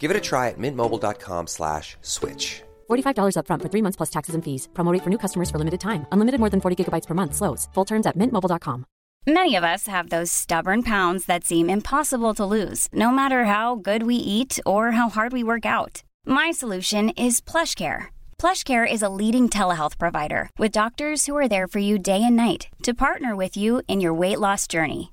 Give it a try at mintmobile.com slash switch. $45 upfront for three months plus taxes and fees. Promo rate for new customers for limited time. Unlimited more than 40 gigabytes per month. Slows. Full terms at mintmobile.com. Many of us have those stubborn pounds that seem impossible to lose, no matter how good we eat or how hard we work out. My solution is plush PlushCare. PlushCare is a leading telehealth provider with doctors who are there for you day and night to partner with you in your weight loss journey.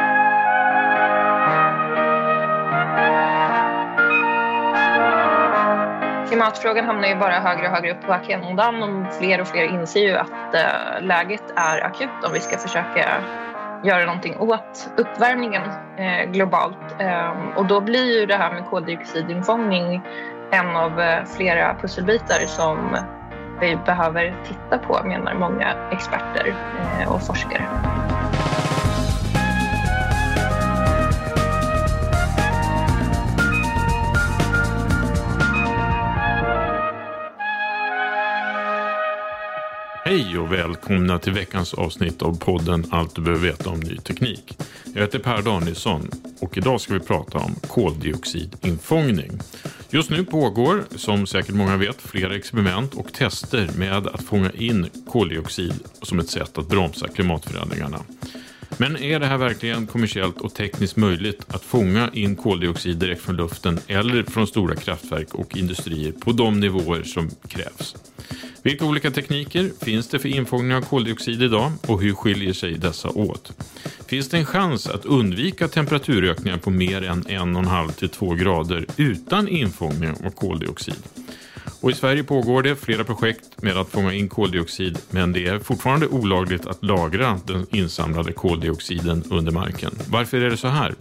Klimatfrågan hamnar ju bara högre och högre upp på agendan och fler och fler inser ju att eh, läget är akut om vi ska försöka göra någonting åt uppvärmningen eh, globalt. Ehm, och då blir ju det här med koldioxidinfångning en av eh, flera pusselbitar som vi behöver titta på menar många experter och forskare. Hej och välkomna till veckans avsnitt av podden Allt du behöver veta om ny teknik. Jag heter Per Danielsson och idag ska vi prata om koldioxidinfångning. Just nu pågår, som säkert många vet, flera experiment och tester med att fånga in koldioxid som ett sätt att bromsa klimatförändringarna. Men är det här verkligen kommersiellt och tekniskt möjligt att fånga in koldioxid direkt från luften eller från stora kraftverk och industrier på de nivåer som krävs? Vilka olika tekniker finns det för infångning av koldioxid idag och hur skiljer sig dessa åt? Finns det en chans att undvika temperaturökningar på mer än 1,5 till 2 grader utan infångning av koldioxid? Och I Sverige pågår det flera projekt med att fånga in koldioxid men det är fortfarande olagligt att lagra den insamlade koldioxiden under marken. Varför är det så här?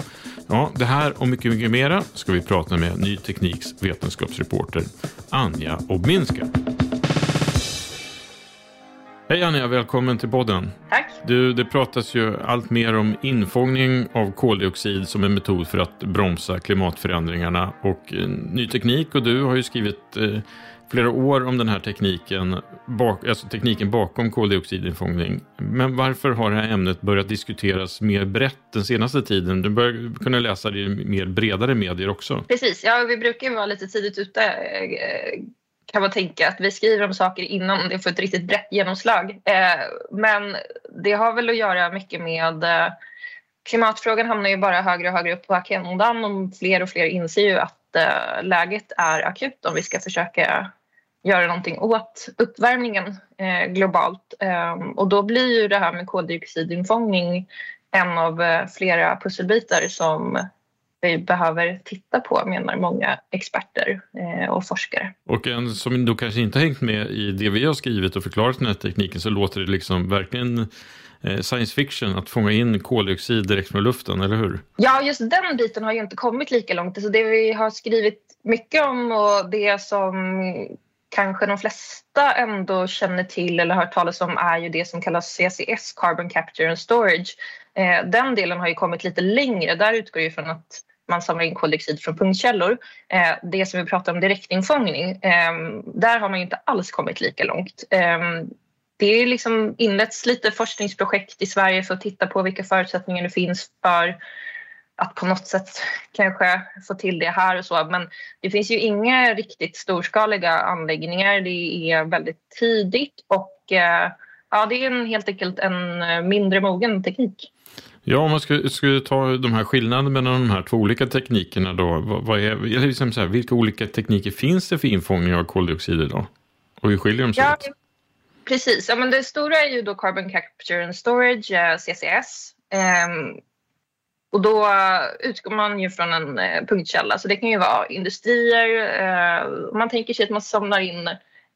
Ja, det här och mycket, mycket mera ska vi prata med Ny Tekniks vetenskapsreporter Anja Obminska. Hej Anja, välkommen till podden. Tack. Du, det pratas ju allt mer om infångning av koldioxid som en metod för att bromsa klimatförändringarna. Och eh, Ny Teknik och du har ju skrivit eh, flera år om den här tekniken, bak, alltså tekniken bakom koldioxidinfångning. Men varför har det här ämnet börjat diskuteras mer brett den senaste tiden? Du börjar kunna läsa det i mer bredare medier också. Precis, ja vi brukar vara lite tidigt ute eh, kan man tänka att vi skriver om saker innan det får ett riktigt brett genomslag. Eh, men det har väl att göra mycket med eh, klimatfrågan hamnar ju bara högre och högre upp på agendan och fler och fler inser ju att eh, läget är akut om vi ska försöka göra någonting åt uppvärmningen eh, globalt. Ehm, och då blir ju det här med koldioxidinfångning en av eh, flera pusselbitar som vi behöver titta på menar många experter eh, och forskare. Och en som då kanske inte hängt med i det vi har skrivit och förklarat den här tekniken så låter det liksom verkligen eh, science fiction att fånga in koldioxid direkt från luften, eller hur? Ja, just den biten har ju inte kommit lika långt. Alltså det vi har skrivit mycket om och det som kanske de flesta ändå känner till eller hört talas om är ju det som kallas CCS, Carbon Capture and Storage. Eh, den delen har ju kommit lite längre. Där utgår ju från att man samlar in koldioxid från punktkällor. Eh, det som vi pratar om direktinfångning, eh, där har man inte alls kommit lika långt. Eh, det är liksom inletts lite forskningsprojekt i Sverige för att titta på vilka förutsättningar det finns för att på något sätt kanske få till det här och så. Men det finns ju inga riktigt storskaliga anläggningar. Det är väldigt tidigt och eh, ja, det är en, helt enkelt en eh, mindre mogen teknik. Ja, om man skulle, skulle ta de här skillnaderna mellan de här två olika teknikerna då. Vad, vad är, liksom så här, vilka olika tekniker finns det för infångning av koldioxid idag? Och hur skiljer de sig ja, åt? Precis, ja, men det stora är ju då Carbon Capture and Storage, eh, CCS. Um, och då utgår man ju från en eh, punktkälla, så det kan ju vara industrier. Eh, man tänker sig att man samlar in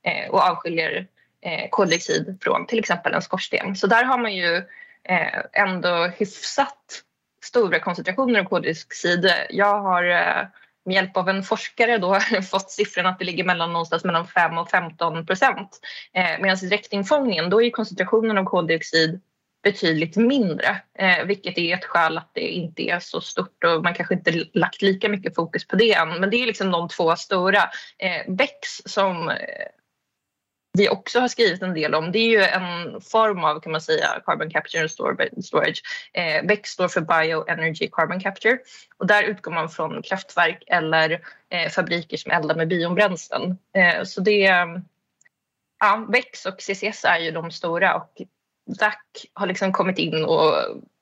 eh, och avskiljer eh, koldioxid från till exempel en skorsten. Så där har man ju Eh, ändå hyfsat stora koncentrationer av koldioxid. Jag har eh, med hjälp av en forskare då fått siffran att det ligger mellan någonstans mellan 5 och 15 procent. Eh, Medan i direktinfångningen då är koncentrationen av koldioxid betydligt mindre, eh, vilket är ett skäl att det inte är så stort och man kanske inte lagt lika mycket fokus på det än. Men det är liksom de två stora. Eh, BEX som eh, vi också har skrivit en del om det är ju en form av kan man säga carbon capture and storage. Eh, BEC står för Bioenergy Carbon Capture och där utgår man från kraftverk eller eh, fabriker som eldar med biobränslen. Eh, så det, ja, BECS och CCS är ju de stora och DAC har liksom kommit in och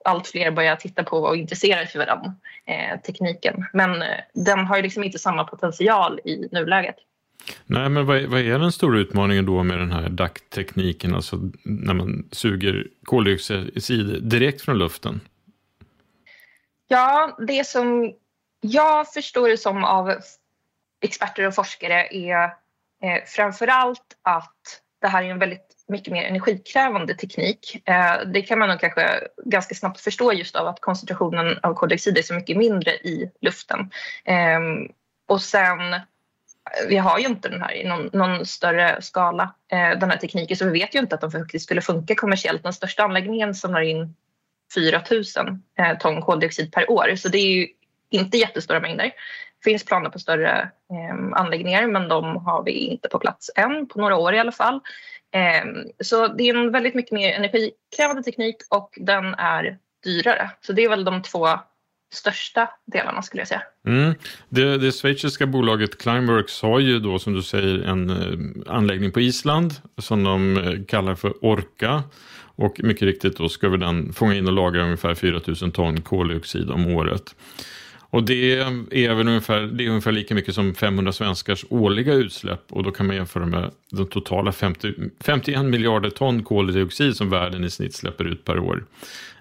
allt fler börjar titta på och intressera sig för den eh, tekniken. Men eh, den har ju liksom inte samma potential i nuläget. Nej, men vad är, vad är den stora utmaningen då med den här DAC-tekniken, alltså när man suger koldioxid direkt från luften? Ja, det som jag förstår det som av experter och forskare är eh, framför allt att det här är en väldigt mycket mer energikrävande teknik. Eh, det kan man nog kanske ganska snabbt förstå just av att koncentrationen av koldioxid är så mycket mindre i luften. Eh, och sen vi har ju inte den här i någon, någon större skala, eh, den här tekniken, så vi vet ju inte att de faktiskt skulle funka kommersiellt. Den största anläggningen samlar in 4 000 eh, ton koldioxid per år, så det är ju inte jättestora mängder. Det finns planer på större eh, anläggningar, men de har vi inte på plats än, på några år i alla fall. Eh, så det är en väldigt mycket mer energikrävande teknik och den är dyrare. Så det är väl de två största delarna skulle jag säga. Mm. Det, det schweiziska bolaget Climeworks har ju då som du säger en eh, anläggning på Island som de eh, kallar för Orca. Och mycket riktigt då ska vi den fånga in och lagra ungefär 4000 ton koldioxid om året. Och det är väl ungefär, det är ungefär lika mycket som 500 svenskars årliga utsläpp och då kan man jämföra med de totala 50, 51 miljarder ton koldioxid som världen i snitt släpper ut per år.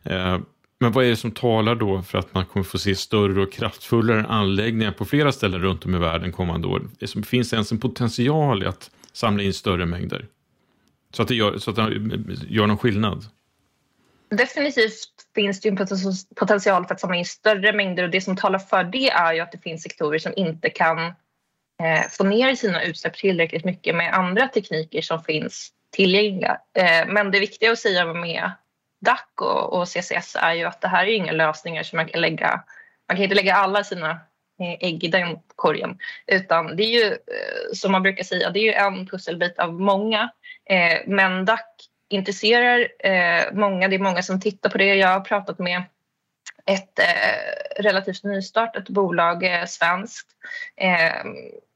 Eh, men vad är det som talar då för att man kommer få se större och kraftfullare anläggningar på flera ställen runt om i världen kommande år? Finns det ens en potential i att samla in större mängder? Så att det gör, så att det gör någon skillnad? Definitivt finns det ju en potential för att samla in större mängder och det som talar för det är ju att det finns sektorer som inte kan eh, få ner sina utsläpp tillräckligt mycket med andra tekniker som finns tillgängliga. Eh, men det viktiga att säga med DAC och, och, CCS är ju att det här är inga lösningar som man kan lägga... Man kan inte lägga alla sina ägg i den korgen. Utan det är ju, eh, som man brukar säga, det är ju en pusselbit av många. Eh, men DAC intresserar eh, många. Det är många som tittar på det. Jag har pratat med ett eh, relativt nystartat bolag, eh, svenskt, eh,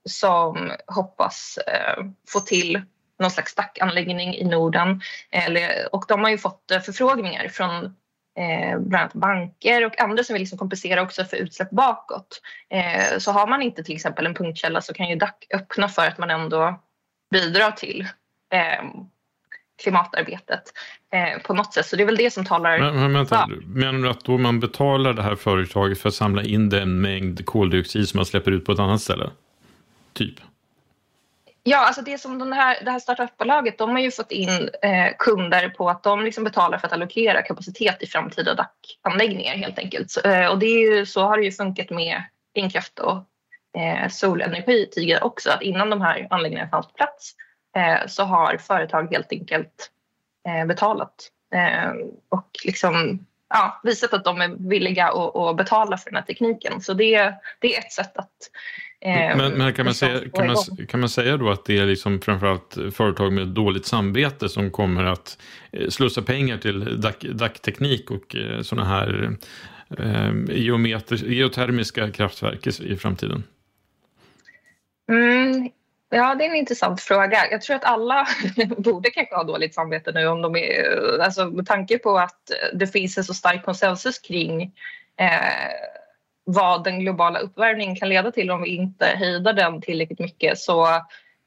som hoppas eh, få till någon slags stackanläggning i Norden. och de har ju fått eh, förfrågningar från eh, bland annat banker och andra som vill liksom kompensera också för utsläpp bakåt. Eh, så har man inte till exempel en punktkälla så kan ju DAC öppna för att man ändå bidrar till eh, klimatarbetet eh, på något sätt. Så det är väl det som talar... Men, men vänta, menar du att då man betalar det här företaget för att samla in den mängd koldioxid som man släpper ut på ett annat ställe? Typ? Ja, alltså det som den här, det här startupbolaget, de har ju fått in eh, kunder på att de liksom betalar för att allokera kapacitet i framtida DAC-anläggningar helt enkelt. Så, eh, och det är ju, så har det ju funkat med vindkraft och eh, solenergi tidigare också, att innan de här anläggningarna fanns på plats eh, så har företag helt enkelt eh, betalat eh, och liksom ja, visat att de är villiga att, att betala för den här tekniken. Så det, det är ett sätt att men, men kan, man säga, kan, man, kan man säga då att det är liksom framförallt företag med dåligt samvete som kommer att eh, slussa pengar till DAC-teknik och eh, sådana här eh, geotermiska kraftverk i, i framtiden? Mm, ja, det är en intressant fråga. Jag tror att alla borde kanske ha dåligt samvete nu om de är, alltså, med tanke på att det finns en så stark konsensus kring eh, vad den globala uppvärmningen kan leda till om vi inte hejdar den tillräckligt mycket. Så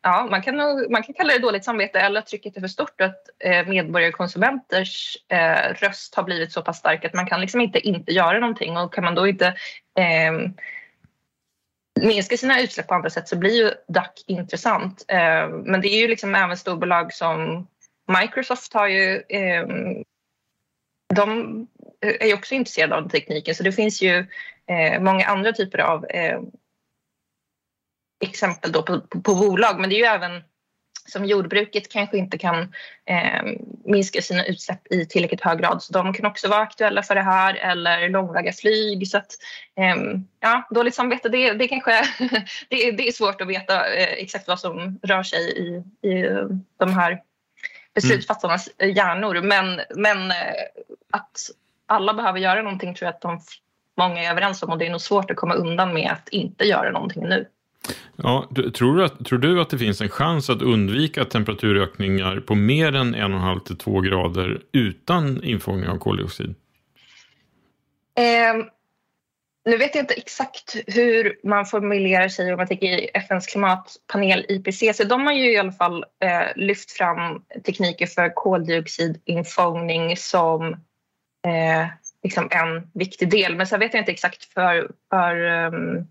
ja, man kan, man kan kalla det dåligt samvete eller att trycket är för stort att eh, medborgare och konsumenters eh, röst har blivit så pass stark att man kan liksom inte inte göra någonting och kan man då inte eh, minska sina utsläpp på andra sätt så blir ju DAC intressant. Eh, men det är ju liksom även storbolag som Microsoft har ju eh, de är ju också intresserade av tekniken så det finns ju eh, många andra typer av eh, exempel då på, på, på, bolag. Men det är ju även som jordbruket kanske inte kan eh, minska sina utsläpp i tillräckligt hög grad. Så de kan också vara aktuella för det här eller långväga flyg. Så att, eh, ja, dåligt samvete, det, det, kanske, det, det är svårt att veta eh, exakt vad som rör sig i, i eh, de här beslutsfattarnas eh, hjärnor. Men, men eh, att alla behöver göra någonting tror jag att de många är överens om och det är nog svårt att komma undan med att inte göra någonting nu. Ja, tror, du att, tror du att det finns en chans att undvika temperaturökningar på mer än 1,5 till 2 grader utan infångning av koldioxid? Eh, nu vet jag inte exakt hur man formulerar sig om man tänker i FNs klimatpanel IPCC. De har ju i alla fall eh, lyft fram tekniker för koldioxidinfångning som eh, liksom en viktig del. Men sen vet jag inte exakt för, för um,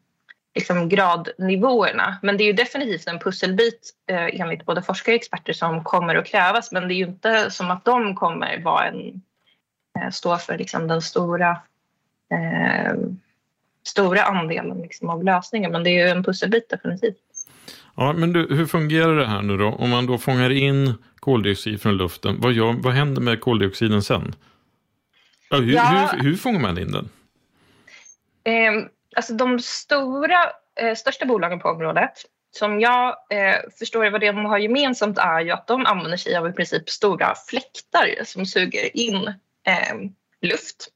liksom gradnivåerna. Men det är ju definitivt en pusselbit eh, enligt både forskare och experter som kommer att krävas. Men det är ju inte som att de kommer vara en, eh, stå för liksom den stora, eh, stora andelen liksom av lösningen. Men det är ju en pusselbit definitivt. Ja, men du, hur fungerar det här nu då? Om man då fångar in koldioxid från luften, vad, gör, vad händer med koldioxiden sen? Ja, hur, ja. hur, hur fångar man in den? Eh, alltså de stora, eh, största bolagen på området som jag eh, förstår vad de har gemensamt är ju att de använder sig av i princip stora fläktar som suger in eh, luft.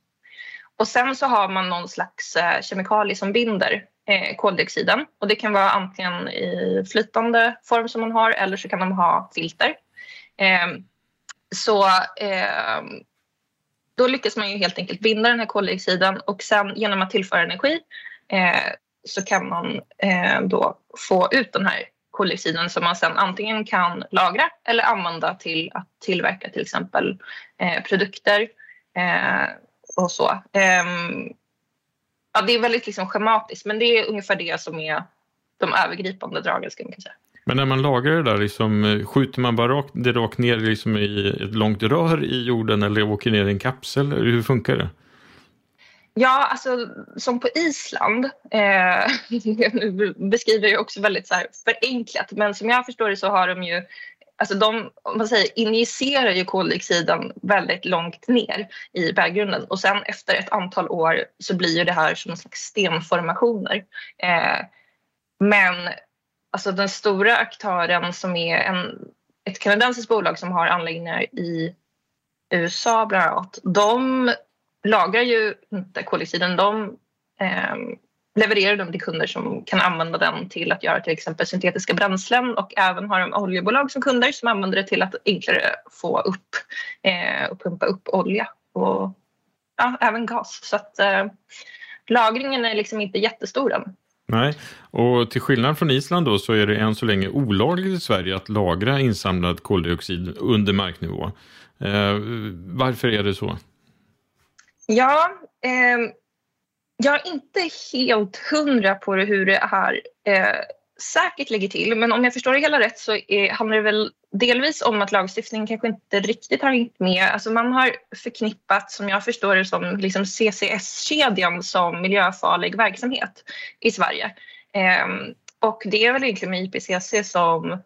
Och sen så har man någon slags eh, kemikalie som binder eh, koldioxiden. Och det kan vara antingen i flytande form som man har eller så kan de ha filter. Eh, så eh, då lyckas man ju helt enkelt binda den här koldioxiden och sen genom att tillföra energi eh, så kan man eh, då få ut den här koldioxiden som man sen antingen kan lagra eller använda till att tillverka till exempel eh, produkter eh, och så. Ehm, ja, det är väldigt liksom schematiskt men det är ungefär det som är de övergripande dragen. Ska man säga. Men när man lagrar det där, liksom, eh, skjuter man bara rakt, det rakt ner liksom i ett långt rör i jorden eller åker ner i en kapsel? Hur funkar det? Ja, alltså som på Island, eh, beskriver jag också väldigt så här förenklat, men som jag förstår det så har de ju Alltså de man säger, injicerar ju koldioxiden väldigt långt ner i berggrunden och sen efter ett antal år så blir det här som en slags stenformationer. Eh, men alltså den stora aktören som är en, ett kanadensiskt bolag som har anläggningar i USA bland annat, de lagrar ju inte koldioxiden. De eh, levererar dem till kunder som kan använda den till att göra till exempel syntetiska bränslen och även har de oljebolag som kunder som använder det till att enklare få upp eh, och pumpa upp olja och ja, även gas. Så att eh, lagringen är liksom inte jättestor än. Nej, och till skillnad från Island då så är det än så länge olagligt i Sverige att lagra insamlad koldioxid under marknivå. Eh, varför är det så? Ja, eh, jag är inte helt hundra på hur det här eh, säkert ligger till men om jag förstår det hela rätt så är, handlar det väl delvis om att lagstiftningen kanske inte riktigt har hängt med. Alltså man har förknippat, som jag förstår det, som liksom CCS-kedjan som miljöfarlig verksamhet i Sverige. Eh, och det är väl egentligen med IPCC som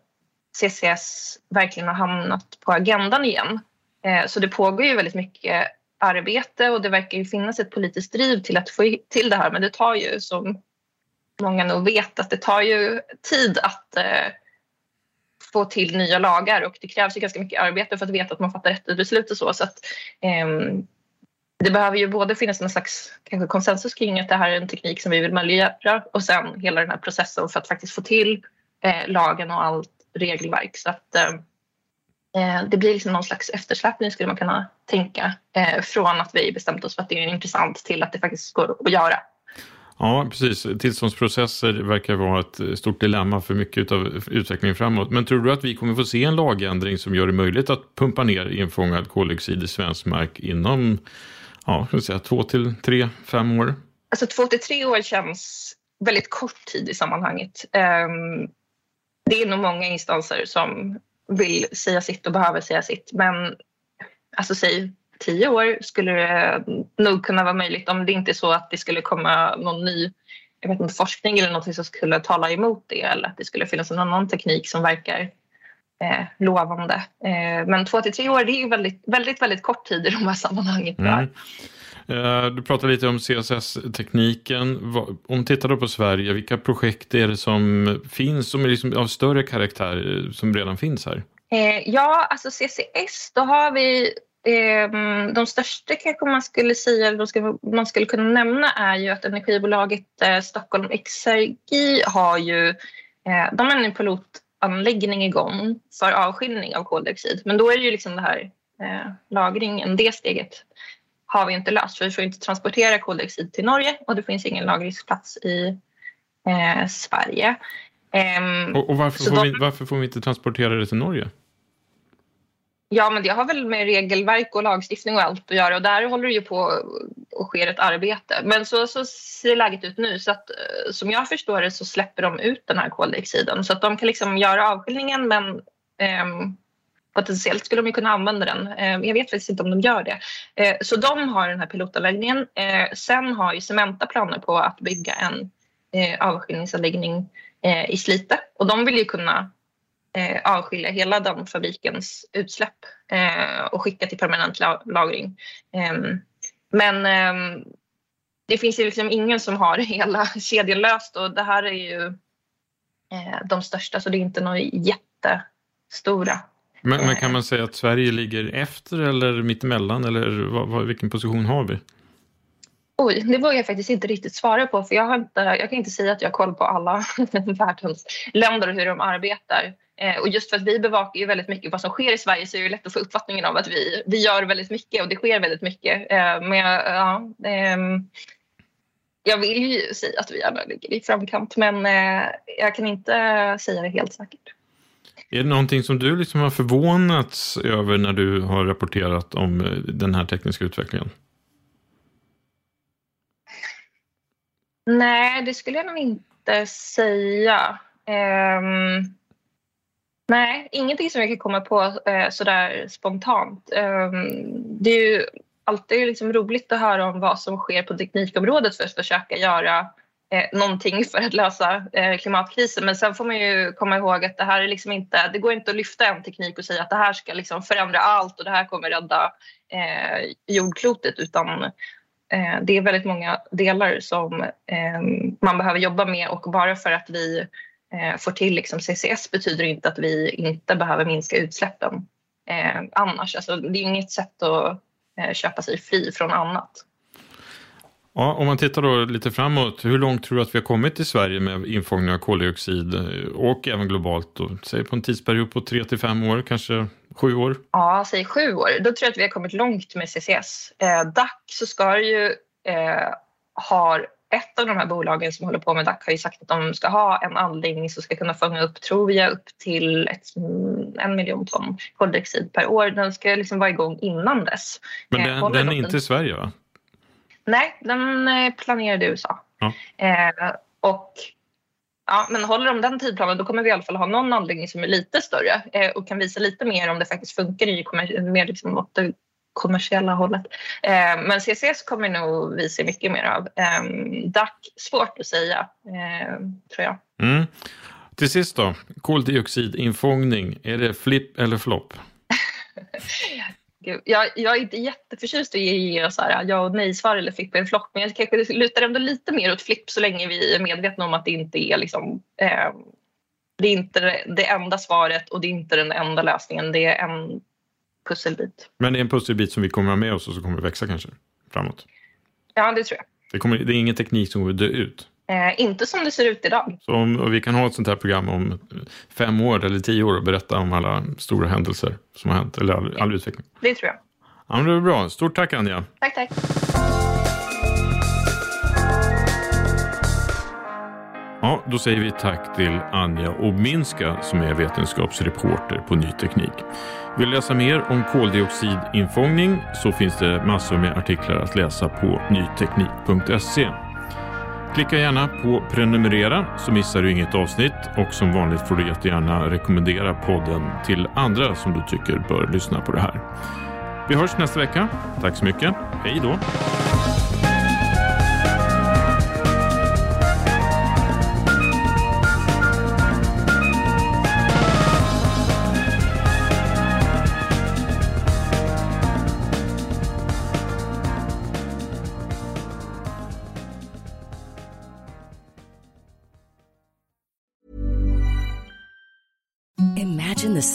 CCS verkligen har hamnat på agendan igen. Eh, så det pågår ju väldigt mycket arbete och det verkar ju finnas ett politiskt driv till att få till det här men det tar ju som många nog vet att det tar ju tid att eh, få till nya lagar och det krävs ju ganska mycket arbete för att veta att man fattar rätt beslut och så. så att, eh, det behöver ju både finnas en slags kanske konsensus kring att det här är en teknik som vi vill möjliggöra och sen hela den här processen för att faktiskt få till eh, lagen och allt regelverk. Så att, eh, eh det blir liksom någon slags eftersläpning skulle man kunna tänka eh, från att vi bestämt oss för att det är intressant till att det faktiskt går att göra. Ja, precis. Tillståndsprocesser verkar vara ett eh, stort dilemma för mycket av utvecklingen framåt. Men tror du att vi kommer få se en lagändring som gör det möjligt att pumpa ner infångad koldioxid i svensk mark inom ja, ska säga, två till tre, fem år? Alltså två till tre år känns väldigt kort tid i sammanhanget. Ehm, det är nog många instanser som vill säga sitt och behöver säga sitt. Men alltså säg tio år skulle det nog kunna vara möjligt om det inte är så att det skulle komma någon ny jag vet inte, forskning eller något som skulle tala emot det eller att det skulle finnas en annan teknik som verkar eh, lovande. Eh, men två till tre år det är väldigt, väldigt, väldigt kort tid i de här sammanhangen. Mm. Eh, du pratade lite om CSS-tekniken. Om vi tittar på Sverige, vilka projekt är det som finns som är liksom av större karaktär eh, som redan finns här? Eh, ja, alltså CCS, då har vi de största kanske man skulle säga, eller man skulle kunna nämna är ju att energibolaget Stockholm Exergi har ju, de har en pilotanläggning igång för avskiljning av koldioxid. Men då är det ju liksom det här lagringen, det steget har vi inte löst för vi får inte transportera koldioxid till Norge och det finns ingen lagringsplats i eh, Sverige. Um, och, och varför, får de, vi, varför får vi inte transportera det till Norge? Ja, men det har väl med regelverk och lagstiftning och allt att göra och där håller det ju på och sker ett arbete. Men så, så ser läget ut nu så att eh, som jag förstår det så släpper de ut den här koldioxiden så att de kan liksom göra avskiljningen men um, potentiellt skulle de ju kunna använda den. Eh, jag vet faktiskt inte om de gör det. Eh, så de har den här pilotanläggningen. Eh, sen har ju Cementa planer på att bygga en eh, avskiljningsanläggning i Slite och de vill ju kunna avskilja hela den fabrikens utsläpp och skicka till permanent lagring. Ehm, men ehm, det finns ju liksom ingen som har hela kedjan löst och det här är ju de största så det är inte några jättestora men, men, kan man säga att Sverige ligger efter eller mittemellan eller vad, vad, vilken position har vi? Oj, det vågar jag faktiskt inte riktigt svara på för jag, inte, jag kan inte säga att jag har koll på alla världens länder och hur de arbetar. Eh, och just för att vi bevakar ju väldigt mycket vad som sker i Sverige så är det lätt att få uppfattningen av att vi, vi gör väldigt mycket och det sker väldigt mycket. Eh, men ja, eh, jag vill ju säga att vi gärna ligger i framkant men eh, jag kan inte säga det helt säkert. Är det någonting som du liksom har förvånats över när du har rapporterat om den här tekniska utvecklingen? Nej, det skulle jag nog inte säga. Um, nej, ingenting som jag kan komma på eh, sådär spontant. Um, det är ju alltid liksom roligt att höra om vad som sker på teknikområdet för att försöka göra eh, någonting för att lösa eh, klimatkrisen. Men sen får man ju komma ihåg att det här är liksom inte, det går inte att lyfta en teknik och säga att det här ska liksom förändra allt och det här kommer rädda eh, jordklotet utan eh, det är väldigt många delar som eh, man behöver jobba med och bara för att vi får till liksom CCS betyder inte att vi inte behöver minska utsläppen annars. Alltså, det är inget sätt att köpa sig fri från annat. Ja, om man tittar då lite framåt, hur långt tror du att vi har kommit i Sverige med infångning av koldioxid och även globalt? Då? Säg på en tidsperiod på 3 till 5 år, kanske 7 år? Ja, säg 7 år. Då tror jag att vi har kommit långt med CCS. Eh, DAC så ska det ju eh, ha ett av de här bolagen som håller på med DAC har ju sagt att de ska ha en anläggning som ska kunna fånga upp, tror jag, upp till ett, en miljon ton koldioxid per år. Den ska liksom vara igång innan dess. Men den, eh, den är inte i Sverige va? Nej, den är planerad i USA. Ja. Eh, och Ja, men håller de den tidplanen då kommer vi i alla fall ha någon anläggning som är lite större eh, och kan visa lite mer om det faktiskt funkar i mer liksom kommersiella hållet. Eh, men CCS kommer nog vi se mycket mer av. Eh, DAC, svårt att säga, eh, tror jag. Mm. Till sist då, koldioxidinfångning, är det flipp eller flopp? Jag, jag, är inte jätteförtjust i att ge så här, ja och nej-svar eller flipp eller flopp men jag kanske lutar ändå lite mer åt flipp så länge vi är medvetna om att det inte är liksom, eh, det är inte det enda svaret och det är inte den enda lösningen. Det är en pusselbit. Men det är en pusselbit som vi kommer ha med oss och som kommer växa kanske framåt? Ja, det tror jag. Det, kommer, det är ingen teknik som kommer dö ut? Eh, inte som det ser ut idag. Så om, vi kan ha ett sånt här program om fem år eller tio år och berätta om alla stora händelser som har hänt, eller all, all utveckling. Det tror jag. Ja, men det är bra. Stort tack Anja. Tack, tack. Ja, då säger vi tack till Anja Obminska som är vetenskapsreporter på Ny Teknik. Vill läsa mer om koldioxidinfångning så finns det massor med artiklar att läsa på nyteknik.se. Klicka gärna på prenumerera så missar du inget avsnitt och som vanligt får du jättegärna rekommendera podden till andra som du tycker bör lyssna på det här. Vi hörs nästa vecka. Tack så mycket. Hej då! Service